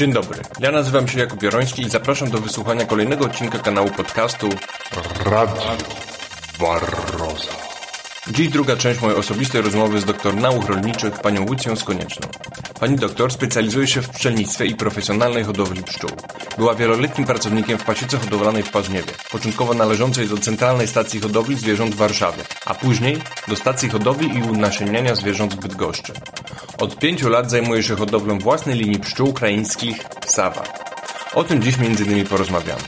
Dzień dobry, ja nazywam się Jakub Bioroński i zapraszam do wysłuchania kolejnego odcinka kanału podcastu Radio Barroza. Dziś druga część mojej osobistej rozmowy z doktor nauk rolniczych, panią Łucją Skonieczną. Pani doktor specjalizuje się w pszczelnictwie i profesjonalnej hodowli pszczół. Była wieloletnim pracownikiem w pasiece hodowlanej w Parzniewie, początkowo należącej do Centralnej Stacji Hodowli Zwierząt w Warszawie, a później do Stacji Hodowli i Unasienniania Zwierząt w Bydgoszczy. Od pięciu lat zajmuje się hodowlą własnej linii pszczół ukraińskich Sawa. O tym dziś między innymi porozmawiamy.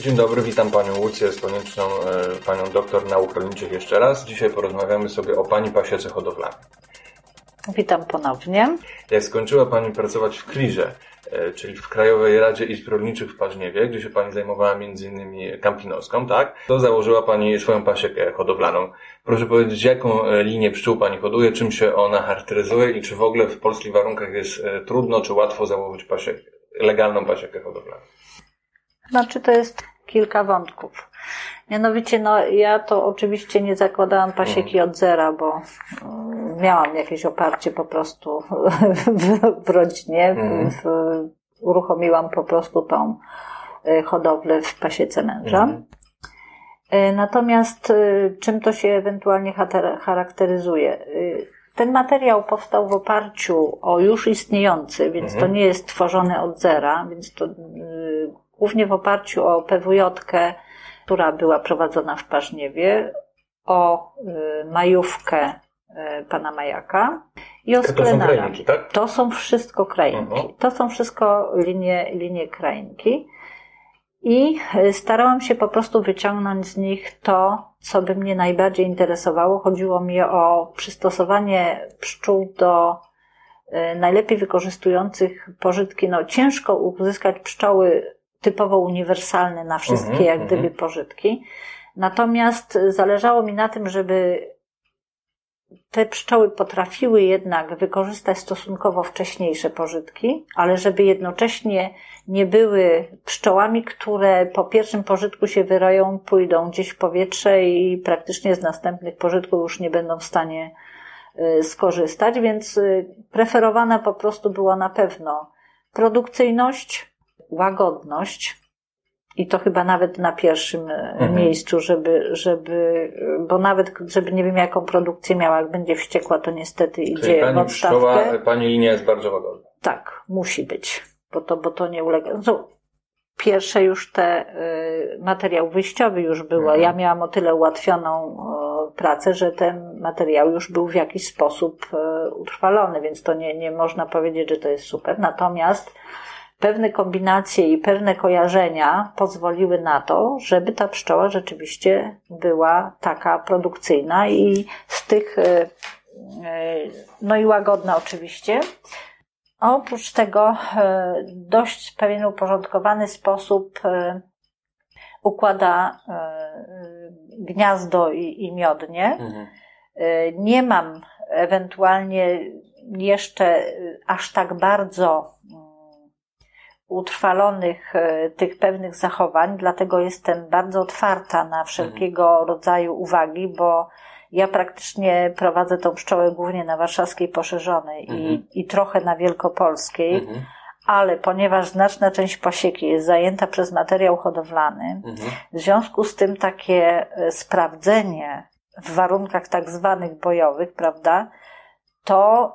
Dzień dobry, witam Panią Łucję z konieczną e, Panią doktor nauk rolniczych jeszcze raz. Dzisiaj porozmawiamy sobie o Pani pasiece hodowlanej. Witam ponownie. Jak skończyła Pani pracować w Klirze, e, czyli w Krajowej Radzie Izb Rolniczych w Parzniewie, gdzie się Pani zajmowała innymi kampinoską, tak? To założyła Pani swoją pasiekę hodowlaną. Proszę powiedzieć, jaką e, linię pszczół Pani hoduje, czym się ona charakteryzuje i czy w ogóle w polskich warunkach jest trudno czy łatwo założyć pasiekę, legalną pasiekę hodowlaną? Znaczy to jest kilka wątków. Mianowicie, no ja to oczywiście nie zakładałam pasieki od zera, bo mm, miałam jakieś oparcie po prostu w, rodzinie. Mhm. W, uruchomiłam po prostu tą y, hodowlę w pasiece męża. Mhm. Y, Natomiast y, czym to się ewentualnie charakteryzuje? Ten materiał powstał w oparciu o już istniejący, więc Mhm. to nie jest tworzony od zera, więc to głównie w oparciu o PWJ, która była prowadzona w Parzniewie, o y, majówkę y, pana Majaka i o To są sklenara. krajniki, tak? To są wszystko krainki. Mhm. To są wszystko linie, linie krainki. I y, starałam się po prostu wyciągnąć z nich to, co by mnie najbardziej interesowało. Chodziło mi o przystosowanie pszczół do najlepiej wykorzystujących pożytki. No, ciężko uzyskać pszczoły typowo uniwersalne na wszystkie, Mhm, jak gdyby, mhm. pożytki. Natomiast zależało mi na tym, żeby te pszczoły potrafiły jednak wykorzystać stosunkowo wcześniejsze pożytki, ale żeby jednocześnie nie były pszczołami, które po pierwszym pożytku się wyroją, pójdą gdzieś w powietrze i praktycznie z następnych pożytków już nie będą w stanie y, skorzystać, więc y, preferowana po prostu była na pewno produkcyjność, łagodność, i to chyba nawet na pierwszym e, Mhm. miejscu, żeby, żeby, bo nawet, żeby nie wiem jaką produkcję miała, jak będzie wściekła, to niestety Czyli idzie w odstawkę. pszczoła, Pani linia jest bardzo łagodna. Tak, musi być, bo to, bo to nie ulega. No, pierwsze już te, y, materiał wyjściowy już było. Mhm. Ja miałam o tyle ułatwioną y, pracę, że ten materiał już był w jakiś sposób y, utrwalony, więc to nie, nie można powiedzieć, że to jest super. Natomiast pewne kombinacje i pewne kojarzenia pozwoliły na to, żeby ta pszczoła rzeczywiście była taka produkcyjna i z tych, y, y, no i łagodna oczywiście. A oprócz tego e, dość pewien uporządkowany sposób e, układa e, gniazdo i, i miodnie. Mhm. E, Nie mam ewentualnie jeszcze e, aż tak bardzo utrwalonych e, tych pewnych zachowań, dlatego jestem bardzo otwarta na wszelkiego rodzaju uwagi, bo ja praktycznie prowadzę tą pszczołę głównie na warszawskiej poszerzonej Mhm. i, i trochę na wielkopolskiej, Mhm. ale ponieważ znaczna część pasieki jest zajęta przez materiał hodowlany, Mhm. w związku z tym takie e, sprawdzenie w warunkach tak zwanych bojowych, prawda, to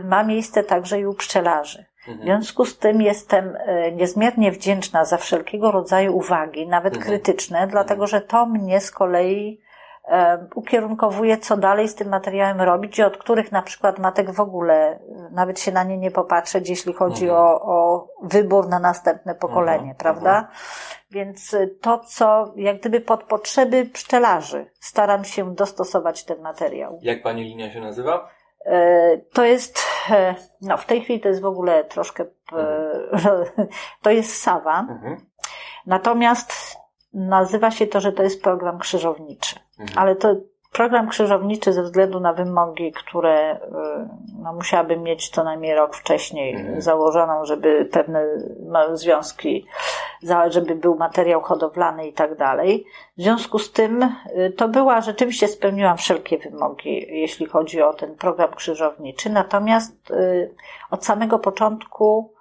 y, ma miejsce także i u pszczelarzy. W Mhm. związku z tym jestem y, niezmiernie wdzięczna za wszelkiego rodzaju uwagi, nawet Mhm. krytyczne, dlatego że to mnie z kolei e, ukierunkowuje, co dalej z tym materiałem robić i od których na przykład matek w ogóle y, nawet się na nie nie popatrzeć, jeśli chodzi Mhm. o, o wybór na następne pokolenie, Mhm. prawda? Więc to, co jak gdyby pod potrzeby pszczelarzy staram się dostosować ten materiał. Jak Pani linia się nazywa? E, To jest, e, no w tej chwili to jest w ogóle troszkę, e, to jest Sawa, Mhm. natomiast nazywa się to, że to jest program krzyżowniczy. Mhm. Ale to program krzyżowniczy ze względu na wymogi, które y, no, musiałabym mieć co najmniej rok wcześniej Mhm. założoną, żeby pewne związki, żeby był materiał hodowlany i tak dalej. W związku z tym y, to była, rzeczywiście spełniłam wszelkie wymogi, jeśli chodzi o ten program krzyżowniczy. Natomiast y, od samego początku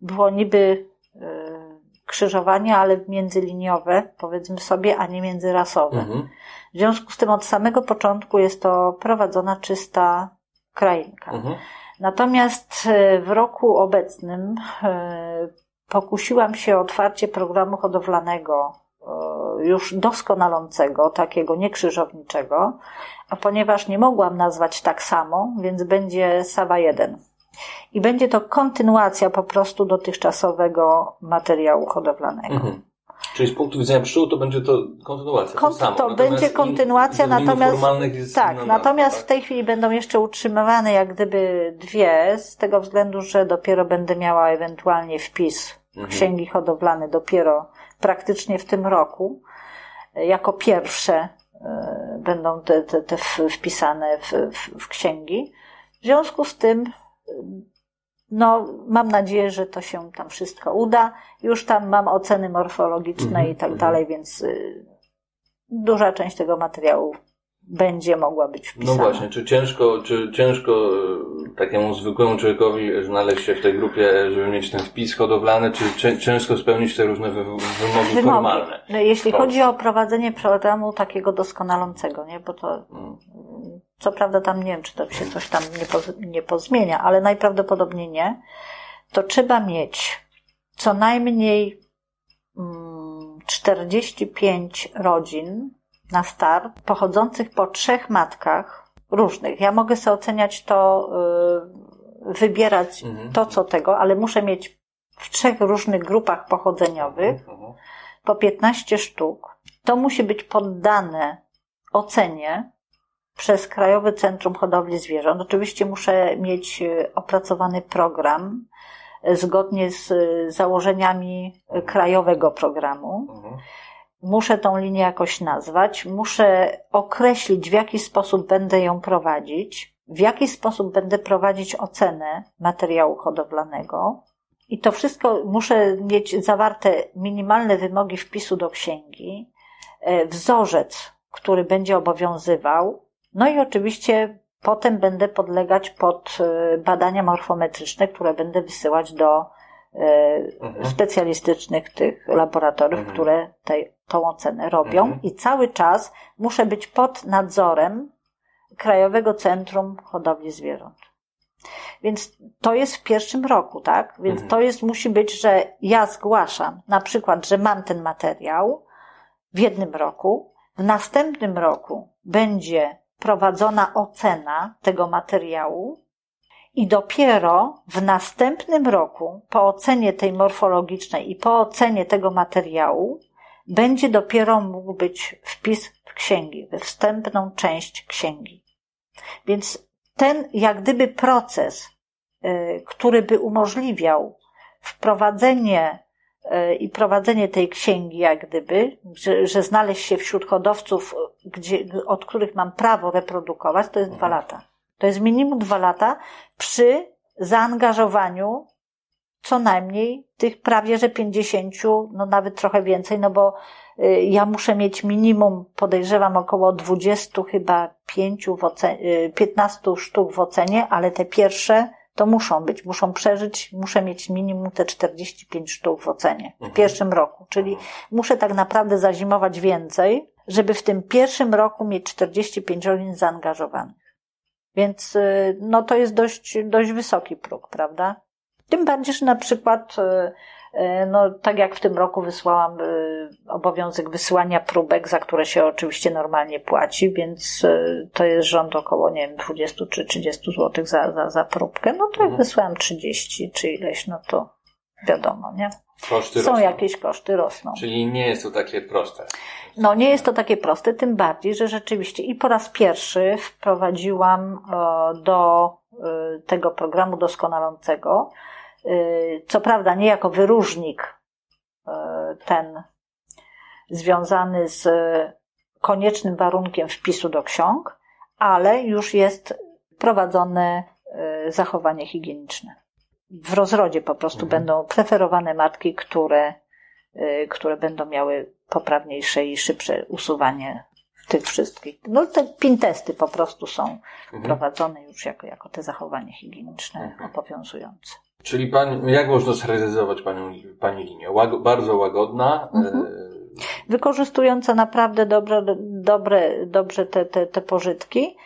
było niby krzyżowanie, ale międzyliniowe, powiedzmy sobie, a nie międzyrasowe. Mhm. W związku z tym od samego początku jest to prowadzona czysta krainka. Mhm. Natomiast e, w roku obecnym e, pokusiłam się o otwarcie programu hodowlanego, e, już doskonalącego, takiego niekrzyżowniczego, a ponieważ nie mogłam nazwać tak samo, więc będzie Sawa 1. I będzie to kontynuacja po prostu dotychczasowego materiału hodowlanego. Mhm. Czyli z punktu widzenia pszczół to będzie to kontynuacja. Kon- to samo. to Natomiast będzie in- kontynuacja, z terminów natomiast tak, inna natomiast w tak? tej chwili będą jeszcze utrzymywane jak gdyby dwie, z tego względu, że dopiero będę miała ewentualnie wpis w Mhm. księgi hodowlane dopiero praktycznie w tym roku. Jako pierwsze e, będą te, te, te wpisane w, w, w księgi. W związku z tym no, mam nadzieję, że to się tam wszystko uda. Już tam mam oceny morfologiczne Mhm, i tak mhm. dalej, więc y, duża część tego materiału będzie mogła być No wpisana. właśnie, czy ciężko, czy ciężko e, takiemu zwykłemu człowiekowi znaleźć się w tej grupie, żeby mieć ten wpis hodowlany, czy cię- ciężko spełnić te różne wy- wymogi, Wymogi. formalne? No, jeśli chodzi o prowadzenie programu takiego doskonalącego, nie? bo to Mm. Co prawda tam nie wiem, czy to się coś tam nie, poz, nie pozmienia, ale najprawdopodobniej nie, to trzeba mieć co najmniej mm, 45 rodzin na start, pochodzących po trzech matkach różnych. Ja mogę sobie oceniać to, y, wybierać Mhm. to, co tego, ale muszę mieć w trzech różnych grupach pochodzeniowych Mhm. po 15 sztuk. To musi być poddane ocenie przez Krajowe Centrum Hodowli Zwierząt. Oczywiście muszę mieć e, opracowany program e, zgodnie z e, założeniami krajowego programu. Mhm. Muszę tą linię jakoś nazwać, muszę określić, w jaki sposób będę ją prowadzić, w jaki sposób będę prowadzić ocenę materiału hodowlanego. I to wszystko muszę mieć zawarte minimalne wymogi wpisu do księgi, wzorzec, który będzie obowiązywał, no i oczywiście potem będę podlegać pod e, badania morfometryczne, które będę wysyłać do e, Mhm. specjalistycznych tych laboratoriów, Mhm. które tej, tą ocenę robią Mhm. i cały czas muszę być pod nadzorem Krajowego Centrum Hodowli Zwierząt. Więc to jest w pierwszym roku, tak? Więc to jest, musi być, że ja zgłaszam na przykład, że mam ten materiał w jednym roku, w następnym roku będzie prowadzona ocena tego materiału i dopiero w następnym roku, po ocenie tej morfologicznej i po ocenie tego materiału, będzie dopiero mógł być wpis w księgi, we wstępną część księgi. Więc ten, jak gdyby proces, y, który by umożliwiał wprowadzenie i prowadzenie tej księgi, jak gdyby, że, że znaleźć się wśród hodowców, gdzie, od których mam prawo reprodukować, to jest dwa lata. To jest minimum dwa lata przy zaangażowaniu co najmniej tych prawie że 50, no nawet trochę więcej, no bo y, ja muszę mieć minimum, podejrzewam, około 20, chyba 5 w ocenie, 15 sztuk w ocenie, ale te pierwsze to muszą być, muszą przeżyć, muszę mieć minimum te 45 sztuk w ocenie w Mhm. pierwszym roku, czyli muszę tak naprawdę zazimować więcej, żeby w tym pierwszym roku mieć 45 rodzin zaangażowanych. Więc y, no to jest dość, dość wysoki próg, prawda? Tym bardziej, że na przykład, y, no tak jak w tym roku wysłałam y, obowiązek wysyłania próbek, za które się oczywiście normalnie płaci, więc y, to jest rząd około, nie wiem, 20 czy 30 zł za, za, za próbkę. No to jak Mhm. wysłałam 30 czy ileś, no to wiadomo, nie? Koszty Są rosną. jakieś koszty, rosną. Czyli nie jest to takie proste. No nie jest to takie proste, tym bardziej, że rzeczywiście i po raz pierwszy wprowadziłam e, do e, tego programu doskonalącego, e, co prawda nie jako wyróżnik e, ten związany z koniecznym warunkiem wpisu do ksiąg, ale już jest prowadzone e, zachowanie higieniczne. W rozrodzie po prostu Mhm. będą preferowane matki, które, które będą miały poprawniejsze i szybsze usuwanie tych wszystkich. No te pintesty po prostu są Mhm. prowadzone już jako, jako te zachowanie higieniczne Mhm. obowiązujące. Czyli pani, jak można scharakteryzować panią, pani linię? Łag, bardzo łagodna, Mhm. e, Wykorzystująca naprawdę dobre, dobre, dobrze te, te, te pożytki.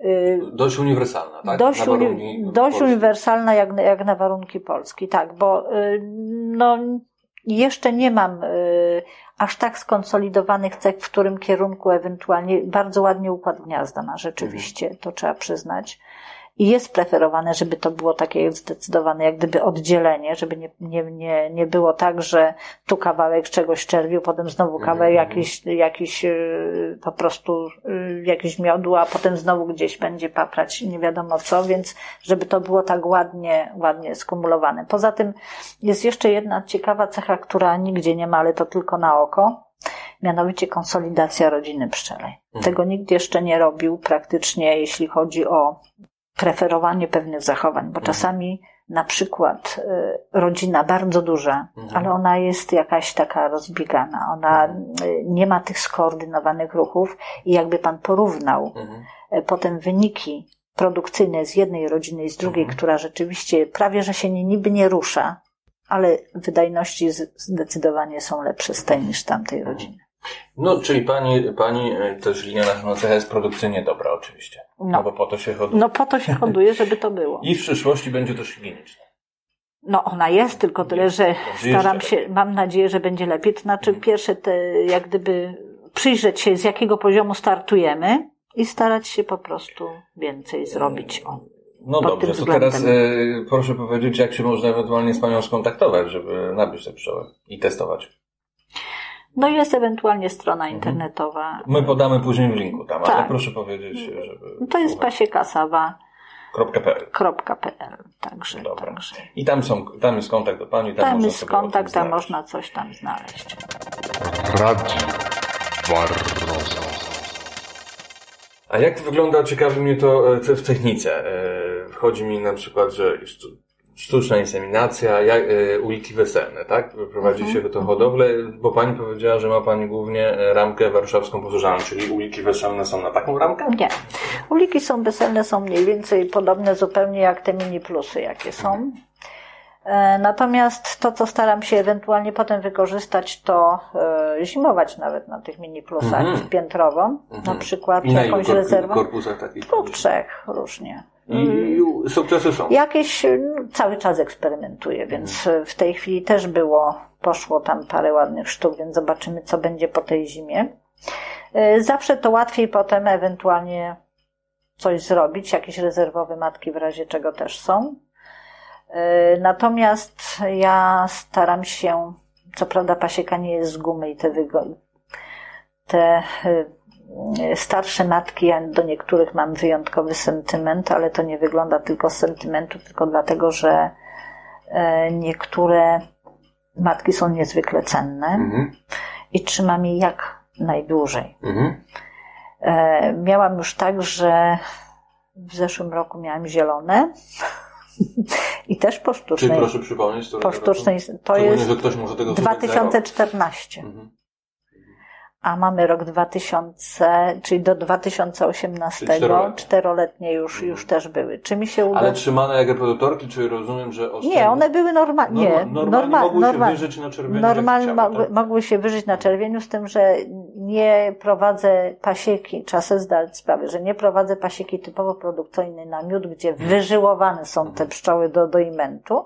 Y, dość uniwersalna, tak? Dość, uni- dość uniwersalna jak, na- jak na warunki Polski, tak, bo y, no, jeszcze nie mam y, aż tak skonsolidowanych cech, w którym kierunku ewentualnie bardzo ładnie układ gniazda ma rzeczywiście, to trzeba przyznać. I jest preferowane, żeby to było takie zdecydowane, jak gdyby oddzielenie, żeby nie, nie, nie, nie było tak, że tu kawałek czegoś czerwiu, potem znowu kawałek Mhm. jakiś, jakiś yy, po prostu yy, jakiś miodu, a potem znowu gdzieś będzie paprać nie wiadomo co, więc żeby to było tak ładnie, ładnie skumulowane. Poza tym jest jeszcze jedna ciekawa cecha, która nigdzie nie ma, ale to tylko na oko, mianowicie konsolidacja rodziny pszczelej. Mhm. Tego nikt jeszcze nie robił praktycznie, jeśli chodzi o preferowanie pewnych zachowań, bo czasami na przykład y, rodzina bardzo duża, Mhm. ale ona jest jakaś taka rozbiegana, ona y, nie ma tych skoordynowanych ruchów i jakby pan porównał Mhm. e, potem wyniki produkcyjne z jednej rodziny i z drugiej, Mhm. która rzeczywiście prawie, że się nie, niby nie rusza, ale wydajności zdecydowanie są lepsze z tej niż tamtej Mhm. rodziny. No, czyli pani, pani też linia naszą cecha jest produkcyjnie dobra, oczywiście. No, No. bo po to się hoduje. No po to się hoduje, żeby to było. I w przyszłości będzie też higieniczna. No ona jest, tylko tyle, że staram jeszcze się, mam nadzieję, że będzie lepiej. To znaczy Mhm. pierwsze te, jak gdyby przyjrzeć się z jakiego poziomu startujemy i starać się po prostu więcej zrobić. O. No dobrze, to teraz e, proszę powiedzieć, jak się można ewentualnie z panią skontaktować, żeby nabyć te pszczoły i testować. No i jest ewentualnie strona Mhm. internetowa. My podamy później w linku tam, ale Tak. proszę powiedzieć, żeby... To jest pasiekasawa.pl. pasiekasawa.pl Także, Dobra. także. I tam, są, tam jest kontakt do pani, tam, Tam można jest kontakt, tam można coś tam znaleźć. Radio Barroso. A jak wygląda, ciekawi mnie to e, w technice. E, Chodzi mi na przykład, że sztuczna inseminacja, jak, e, uliki weselne, tak? Prowadzi Mhm. się to hodowlę, bo pani powiedziała, że ma pani głównie e, ramkę warszawską posłużaną, czyli uliki weselne są na taką ramkę? Nie. Uliki są weselne, są mniej więcej podobne zupełnie jak te mini plusy, jakie są. E, Natomiast to, co staram się ewentualnie potem wykorzystać, to e, zimować nawet na tych mini plusach Mhm. piętrowo, na przykład I na jakąś korp- rezerwą. korpusach takich? Dwóch, trzech, różnie. I, I sukcesy są. Jakieś no, cały czas eksperymentuję, więc e, w tej chwili też było, poszło tam parę ładnych sztuk, więc zobaczymy, co będzie po tej zimie. E, Zawsze to łatwiej potem ewentualnie coś zrobić, jakieś rezerwowe matki w razie czego też są. E, Natomiast ja staram się, co prawda pasieka nie jest z gumy i te, wygo- te e, starsze matki, ja do niektórych mam wyjątkowy sentyment, ale to nie wygląda tylko z sentymentu, tylko dlatego, że e, niektóre matki są niezwykle cenne Mhm. i trzymam je jak najdłużej. Mhm. E, Miałam już tak, że w zeszłym roku miałam zielone i też po Czyli sztucznej. proszę przypomnieć, to Po sztucznej to jest za rok. 2014. Mhm. A mamy rok 2000, czyli do 2018, Czyli czteroletnie. czteroletnie już, już też były. Czy mi się uda? Ale trzymane jak reproduktorki, czy rozumiem, że oszczędne? Nie, one były normalnie. Nie, Norma- normalnie mogły się norma- wyżyć na czerwieniu, Normalnie jak chciały, mogły, tak? mogły się wyżyć na czerwieniu, z tym, że nie prowadzę pasieki, trzeba sobie zdać sprawę, że nie prowadzę pasieki typowo produkcyjnej na miód, gdzie wyżyłowane są te pszczoły do, do imentu.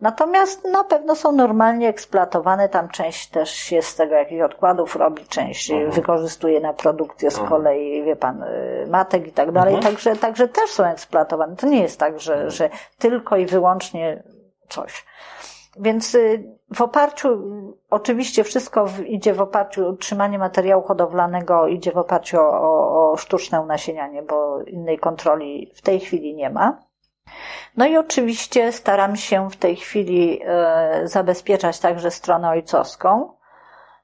Natomiast na pewno są normalnie eksploatowane, tam część też się z tego jakichś odkładów robi, część Mhm. wykorzystuje na produkcję z kolei, wie pan, y, matek i tak dalej, Mhm. także, także też są eksploatowane. To nie jest tak, że, że tylko i wyłącznie coś. Więc y, w oparciu, oczywiście wszystko idzie w oparciu, utrzymanie materiału hodowlanego idzie w oparciu o, o, o sztuczne unasienianie, bo innej kontroli w tej chwili nie ma. No i oczywiście staram się w tej chwili e, zabezpieczać także stronę ojcowską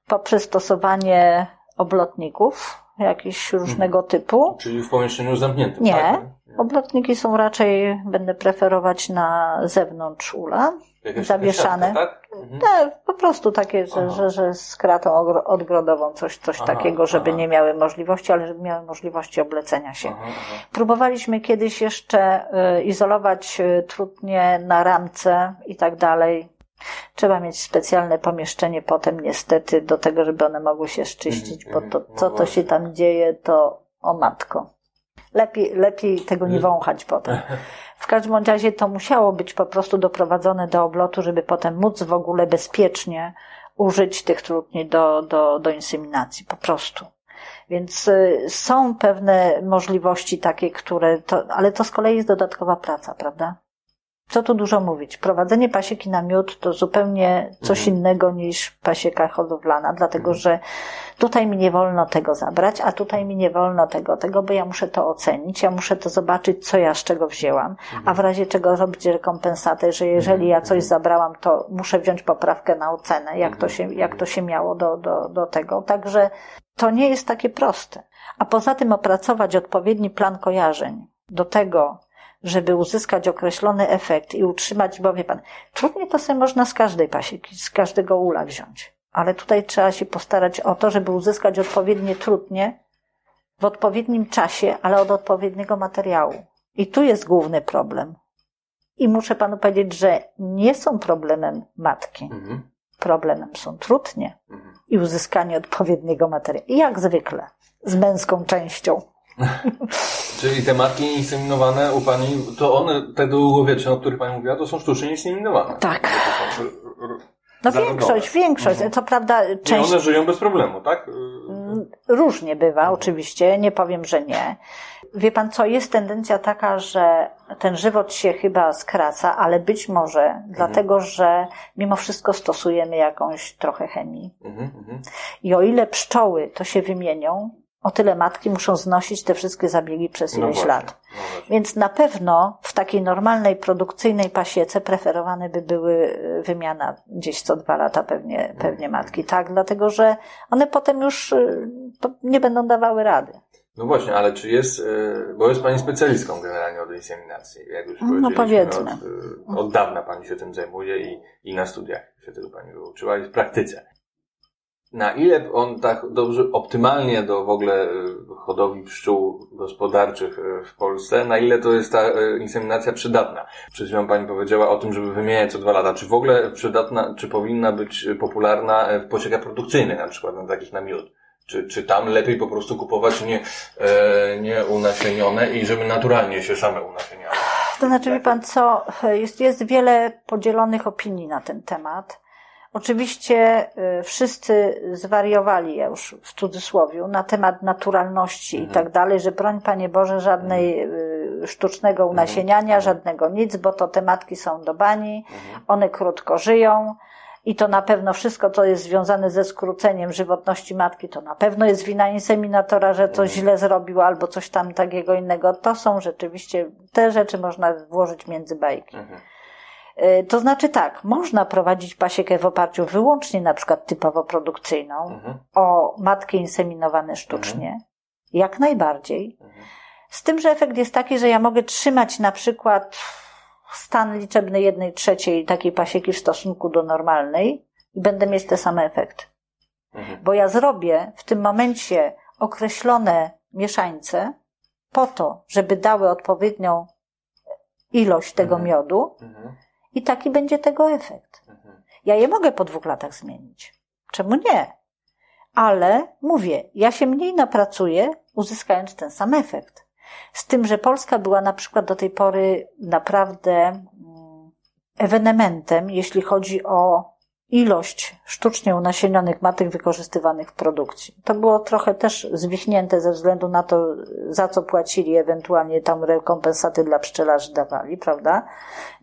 poprzez stosowanie oblotników jakiś różnego typu. Czyli w pomieszczeniu zamkniętym, Nie. tak? Oblotniki są raczej, będę preferować na zewnątrz ula. Jakaś zawieszane. siatka, tak? Mhm. Nie, po prostu takie, że, że, że z kratą odgrodową, coś, coś Aha, takiego, żeby aha. nie miały możliwości, ale żeby miały możliwości oblecenia się. Aha, aha. Próbowaliśmy kiedyś jeszcze y, izolować y, trutnie na ramce i tak dalej. Trzeba mieć specjalne pomieszczenie potem niestety do tego, żeby one mogły się szczyścić, bo to, mhm. co No to się tam dzieje, to o matko. Lepiej, lepiej tego nie Mhm. wąchać potem. W każdym razie to musiało być po prostu doprowadzone do oblotu, żeby potem móc w ogóle bezpiecznie użyć tych trutni do, do, do inseminacji. Po prostu. Więc y, są pewne możliwości takie, które to, ale to z kolei jest dodatkowa praca, prawda? Co tu dużo mówić? Prowadzenie pasieki na miód to zupełnie coś Mhm. innego niż pasieka hodowlana, dlatego że tutaj mi nie wolno tego zabrać, a tutaj mi nie wolno tego, tego, bo ja muszę to ocenić, ja muszę to zobaczyć, co ja z czego wzięłam, a w razie czego robić rekompensatę, że jeżeli ja coś zabrałam, to muszę wziąć poprawkę na ocenę, jak to się, jak to się miało do, do, do tego. Także to nie jest takie proste. A poza tym opracować odpowiedni plan kojarzeń do tego, żeby uzyskać określony efekt i utrzymać, bo wie pan, trudniej to sobie można z każdej pasieki, z każdego ula wziąć. Ale tutaj trzeba się postarać o to, żeby uzyskać odpowiednie trudnie w odpowiednim czasie, ale od odpowiedniego materiału. I tu jest główny problem. I muszę panu powiedzieć, że nie są problemem matki. Mhm. Problemem są trudnie Mhm. i uzyskanie odpowiedniego materiału. Jak zwykle, z męską częścią. Czyli te matki inseminowane u Pani, to one, te długowieczne, o których Pani mówiła, to są sztucznie inseminowane. Tak. R- No Zarodowe. większość, większość. Mhm. Co prawda I część one żyją bez problemu, tak? Mm, Różnie bywa, oczywiście, nie powiem, że nie. Wie pan co, jest tendencja taka, że ten żywot się chyba skraca, ale być może dlatego, że mimo wszystko stosujemy jakąś trochę chemii. Mhm, mhm. I o ile pszczoły to się wymienią, o tyle matki muszą znosić te wszystkie zabiegi przez No ileś właśnie, lat. no. Więc na pewno w takiej normalnej, produkcyjnej pasiece preferowane by były y, wymiana gdzieś co dwa lata pewnie, pewnie matki, tak? Dlatego, że one potem już to nie będą dawały rady. No właśnie, ale czy jest, y, bo jest Pani specjalistką generalnie od inseminacji, jak już No, powiedzmy. Od, od dawna Pani się tym zajmuje i, i na studiach się tego Pani wyuczyła i w praktyce. Na ile on tak dobrze, optymalnie do w ogóle y, hodowli pszczół gospodarczych y, w Polsce, na ile to jest ta y, inseminacja przydatna? Przed chwilą Pani powiedziała o tym, żeby wymieniać co dwa lata. Czy w ogóle przydatna, czy powinna być popularna w posiekach produkcyjnych, na przykład na takich na miód? Czy, czy tam lepiej po prostu kupować nie, e, nie unasienione i żeby naturalnie się same unasieniały? To znaczy, wie pan co, jest, jest wiele podzielonych opinii na ten temat. Oczywiście y, wszyscy zwariowali, ja już w cudzysłowie, na temat naturalności i tak dalej, że broń Panie Boże żadnej y, sztucznego unasieniania, żadnego nic, bo to te matki są do bani, one krótko żyją i to na pewno wszystko, co jest związane ze skróceniem żywotności matki, to na pewno jest wina inseminatora, że coś źle zrobił albo coś tam takiego innego. To są rzeczywiście, te rzeczy można włożyć między bajki. Mhm. Y, To znaczy tak, można prowadzić pasiekę w oparciu wyłącznie na przykład typowo produkcyjną, Mhm. o matki inseminowane sztucznie. Jak najbardziej. Mhm. Z tym, że efekt jest taki, że ja mogę trzymać na przykład stan liczebny jednej trzeciej takiej pasieki w stosunku do normalnej i będę mieć te same efekty. Mhm. Bo ja zrobię w tym momencie określone mieszańce po to, żeby dały odpowiednią ilość tego Mhm. miodu Mhm. I taki będzie tego efekt. Mhm. Ja je mogę po dwóch latach zmienić. Czemu nie? Ale mówię, ja się mniej napracuję, uzyskając ten sam efekt. Z tym, że Polska była na przykład do tej pory naprawdę mm, ewenementem, jeśli chodzi o ilość sztucznie unasienionych matek wykorzystywanych w produkcji. To było trochę też zwichnięte ze względu na to, za co płacili, ewentualnie tam rekompensaty dla pszczelarzy dawali, prawda?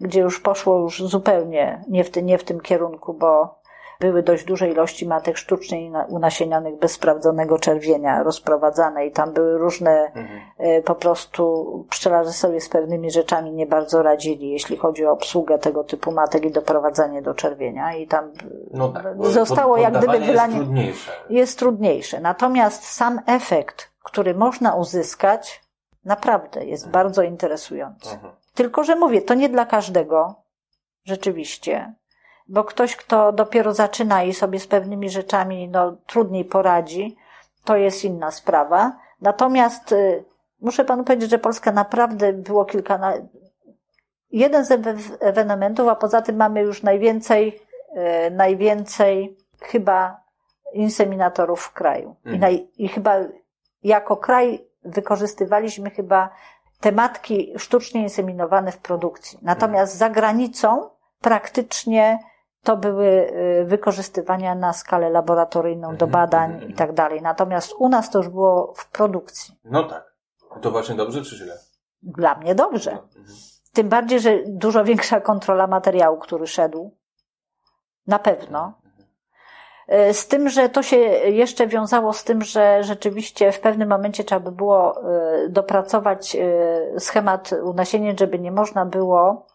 Gdzie już poszło już zupełnie nie w, ty, nie w tym kierunku, bo były dość duże ilości matek sztucznie unasienionych bez sprawdzonego czerwienia rozprowadzane i tam były różne, mhm. E, po prostu pszczelarze sobie z pewnymi rzeczami nie bardzo radzili, jeśli chodzi o obsługę tego typu matek i doprowadzanie do czerwienia i tam no tak, zostało jak gdyby wylanie. Jest trudniejsze. Jest trudniejsze. Natomiast sam efekt, który można uzyskać, naprawdę jest mhm. bardzo interesujący. Mhm. Tylko, że mówię, to nie dla każdego, rzeczywiście, bo ktoś, kto dopiero zaczyna i sobie z pewnymi rzeczami no, trudniej poradzi, to jest inna sprawa. Natomiast y, muszę panu powiedzieć, że Polska naprawdę było kilka, jeden z ewenementów, a poza tym mamy już najwięcej, y, najwięcej chyba inseminatorów w kraju. Mhm. I, naj, I chyba jako kraj wykorzystywaliśmy chyba te matki sztucznie inseminowane w produkcji. Natomiast za granicą praktycznie to były y, wykorzystywania na skalę laboratoryjną do mhm, badań mhm, i tak dalej. Natomiast u nas to już było w produkcji. No tak. To właśnie dobrze czy źle? Dla mnie dobrze. No, Tym bardziej, że dużo większa kontrola materiału, który szedł. Na pewno. E, z tym, że to się jeszcze wiązało z tym, że rzeczywiście w pewnym momencie trzeba by było e, dopracować schemat unasienia, żeby nie można było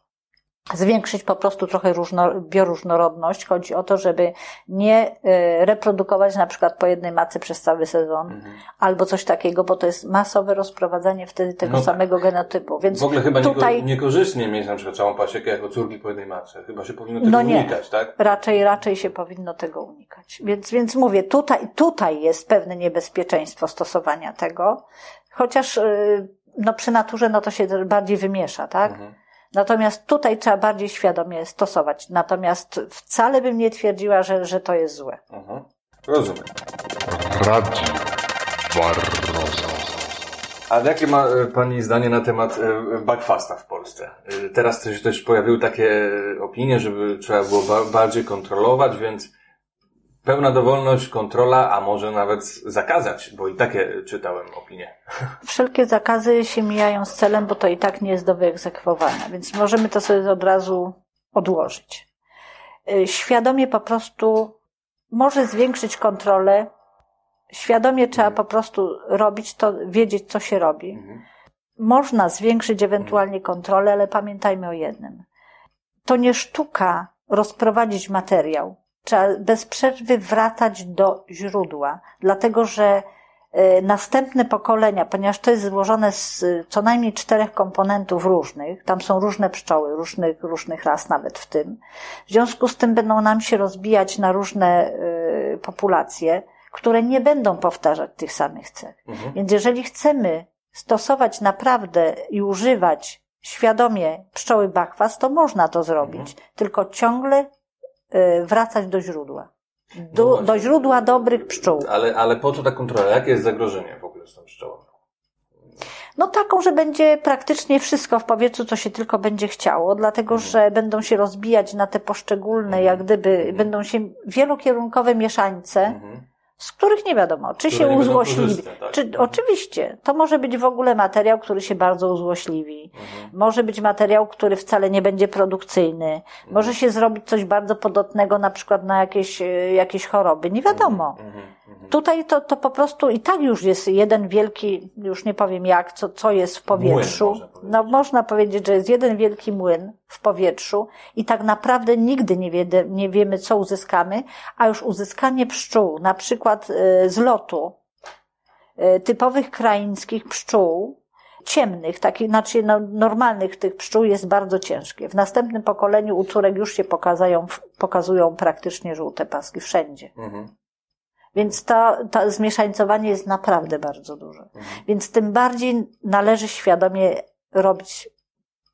zwiększyć po prostu trochę różno, bioróżnorodność. Chodzi o to, żeby nie e, reprodukować na przykład po jednej macy przez cały sezon, mhm. albo coś takiego, bo to jest masowe rozprowadzanie wtedy tego no tak. samego genotypu. Więc w ogóle chyba tutaj... niekorzystnie mieć na przykład całą pasiekę jako córki po jednej mace. Chyba się powinno tego no nie. unikać, tak? Raczej, raczej się powinno tego unikać. Więc, więc mówię, tutaj, tutaj jest pewne niebezpieczeństwo stosowania tego, chociaż e, no przy naturze no to się bardziej wymiesza, tak? Mhm. Natomiast tutaj trzeba bardziej świadomie stosować. Natomiast wcale bym nie twierdziła, że, że to jest złe. Mhm. Rozumiem. Radzi Barroso. A jakie ma e, Pani zdanie na temat e, backfasta w Polsce? E, teraz też, też pojawiły takie opinie, żeby trzeba było bardziej kontrolować, więc Pełna dowolność, kontrola, a może nawet zakazać, bo i takie czytałem opinie. Wszelkie zakazy się mijają z celem, bo to i tak nie jest do wyegzekwowania, więc możemy to sobie od razu odłożyć. Y, świadomie po prostu może zwiększyć kontrolę, świadomie trzeba mhm. po prostu robić to, wiedzieć, co się robi. Mhm. Można zwiększyć ewentualnie kontrolę, ale pamiętajmy o jednym. To nie sztuka rozprowadzić materiał trzeba bez przerwy wracać do źródła, dlatego że e, następne pokolenia, ponieważ to jest złożone z co najmniej czterech komponentów różnych, tam są różne pszczoły, różnych, różnych ras nawet w tym, w związku z tym będą nam się rozbijać na różne e, populacje, które nie będą powtarzać tych samych cech. Mhm. Więc jeżeli chcemy stosować naprawdę i używać świadomie pszczoły bakwas, to można to zrobić, mhm. tylko ciągle wracać do źródła. Do, no do źródła dobrych pszczół. Ale, ale po co ta kontrola? Jakie jest zagrożenie w ogóle z tą pszczołą? No taką, że będzie praktycznie wszystko w powietrzu, co się tylko będzie chciało, dlatego mhm. że będą się rozbijać na te poszczególne, jak gdyby, mhm. będą się wielokierunkowe mieszańce, mhm z których nie wiadomo, czy się uzłośliwi. Tak? Czy, oczywiście, to może być w ogóle materiał, który się bardzo uzłośliwi. Mhm. Może być materiał, który wcale nie będzie produkcyjny. Mhm. Może się zrobić coś bardzo podatnego, na przykład na jakieś, e, jakieś choroby. Nie wiadomo. Mhm. Tutaj to, to po prostu i tak już jest jeden wielki, już nie powiem jak, co, co jest w powietrzu. Młyn, no można powiedzieć, że jest jeden wielki młyn w powietrzu i tak naprawdę nigdy nie, wie, nie wiemy, co uzyskamy, a już uzyskanie pszczół, na przykład y, z lotu, y, typowych kraińskich pszczół, ciemnych, takich, znaczy no, normalnych tych pszczół jest bardzo ciężkie. W następnym pokoleniu u córek już się pokazują, pokazują praktycznie żółte paski wszędzie. Mhm. Więc to, to zmieszańcowanie jest naprawdę bardzo duże. Mhm. Więc tym bardziej należy świadomie robić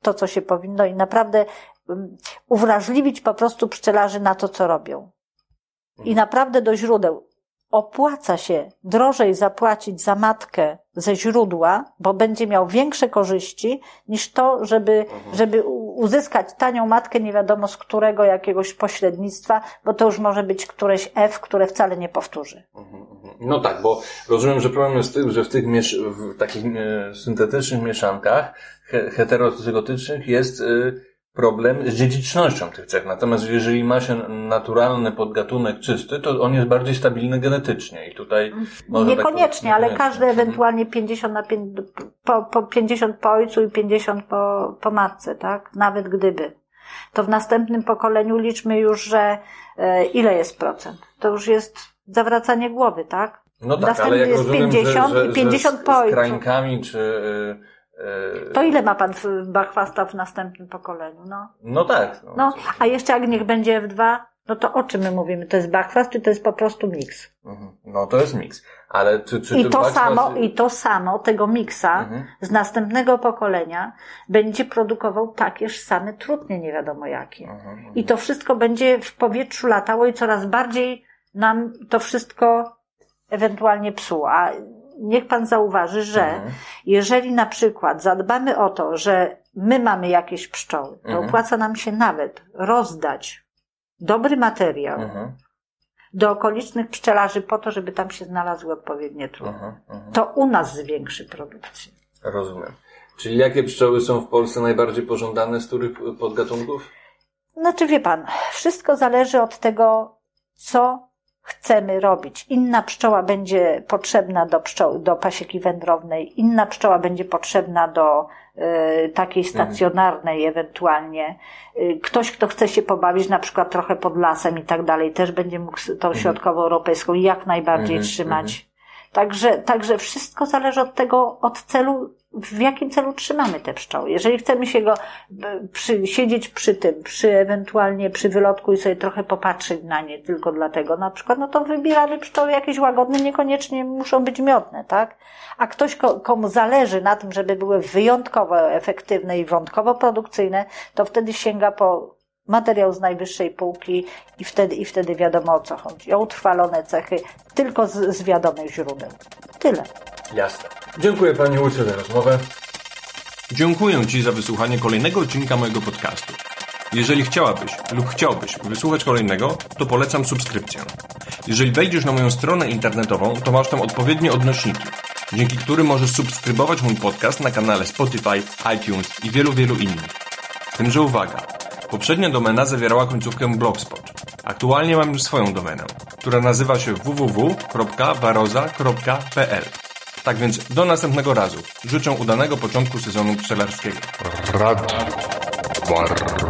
to, co się powinno i naprawdę um, uwrażliwić po prostu pszczelarzy na to, co robią. I mhm. naprawdę do źródeł. Opłaca się drożej zapłacić za matkę ze źródła, bo będzie miał większe korzyści niż to, żeby, mhm. żeby uzyskać tanią matkę nie wiadomo z którego jakiegoś pośrednictwa, bo to już może być któreś F, które wcale nie powtórzy. Mhm, no tak, bo rozumiem, że problem jest w tym, że w tych miesz w takich e, syntetycznych mieszankach heterozygotycznych jest y, problem z dziedzicznością tych cech. Natomiast jeżeli ma się naturalny podgatunek czysty, to on jest bardziej stabilny genetycznie i tutaj może tak Niekoniecznie, tak, ale każdy ewentualnie 50 na 5, po, po 50 po ojcu i 50 po, po matce, tak? Nawet gdyby. To w następnym pokoleniu liczmy już, że e, ile jest procent? To już jest zawracanie głowy, tak? No tak, Następny ale jak jest rozumiem, 50 że, że, i 50 że po z, z ojcu. krańkami czy... y, To ile ma pan w- bachwasta w następnym pokoleniu? No. No tak. No, no, a jeszcze jak niech będzie F2, no to o czym my mówimy? To jest bachwast, czy to jest po prostu miks? Mhm. no to jest miks. Ale czy, czy I to samo, i to samo tego miksa Mhm. z następnego pokolenia będzie produkował takież same trutnie, nie wiadomo jakie. Mhm, mhm. I to wszystko będzie w powietrzu latało i coraz bardziej nam to wszystko ewentualnie psuło. A niech pan zauważy, że Mhm. jeżeli na przykład zadbamy o to, że my mamy jakieś pszczoły, to Mhm. opłaca nam się nawet rozdać dobry materiał Mhm. do okolicznych pszczelarzy po to, żeby tam się znalazły odpowiednie trudne. Mhm. Mhm. To u nas zwiększy produkcję. Rozumiem. Czyli jakie pszczoły są w Polsce najbardziej pożądane z których podgatunków? Znaczy, wie pan, wszystko zależy od tego, co chcemy robić. Inna pszczoła będzie potrzebna do, pszczoły, do pasieki wędrownej, inna pszczoła będzie potrzebna do y, takiej stacjonarnej ewentualnie. Y, ktoś, kto chce się pobawić na przykład trochę pod lasem i tak dalej, też będzie mógł tą środkowoeuropejską jak najbardziej Mhm, trzymać. Także, także wszystko zależy od tego, od celu, w jakim celu trzymamy te pszczoły. Jeżeli chcemy się go przy, siedzieć przy tym, przy ewentualnie przy wylotku i sobie trochę popatrzeć na nie tylko dlatego na przykład, no to wybieramy pszczoły jakieś łagodne, niekoniecznie muszą być miodne, tak? A ktoś, ko- komu zależy na tym, żeby były wyjątkowo efektywne i wątkowo produkcyjne, to wtedy sięga po materiał z najwyższej półki i wtedy, i wtedy wiadomo o co chodzi. O utrwalone cechy tylko z, z wiadomych źródeł. Tyle. Jasne. Dziękuję Pani Łucjo za rozmowę. Dziękuję Ci za wysłuchanie kolejnego odcinka mojego podcastu. Jeżeli chciałabyś lub chciałbyś wysłuchać kolejnego, to polecam subskrypcję. Jeżeli wejdziesz na moją stronę internetową, to masz tam odpowiednie odnośniki, dzięki którym możesz subskrybować mój podcast na kanale Spotify, iTunes i wielu, wielu innych. Z tym, że uwaga, poprzednia domena zawierała końcówkę blogspot. Aktualnie mam już swoją domenę, która nazywa się www.baroza.pl. Tak więc do następnego razu. Życzę udanego początku sezonu pszczelarskiego. Radio Barroza.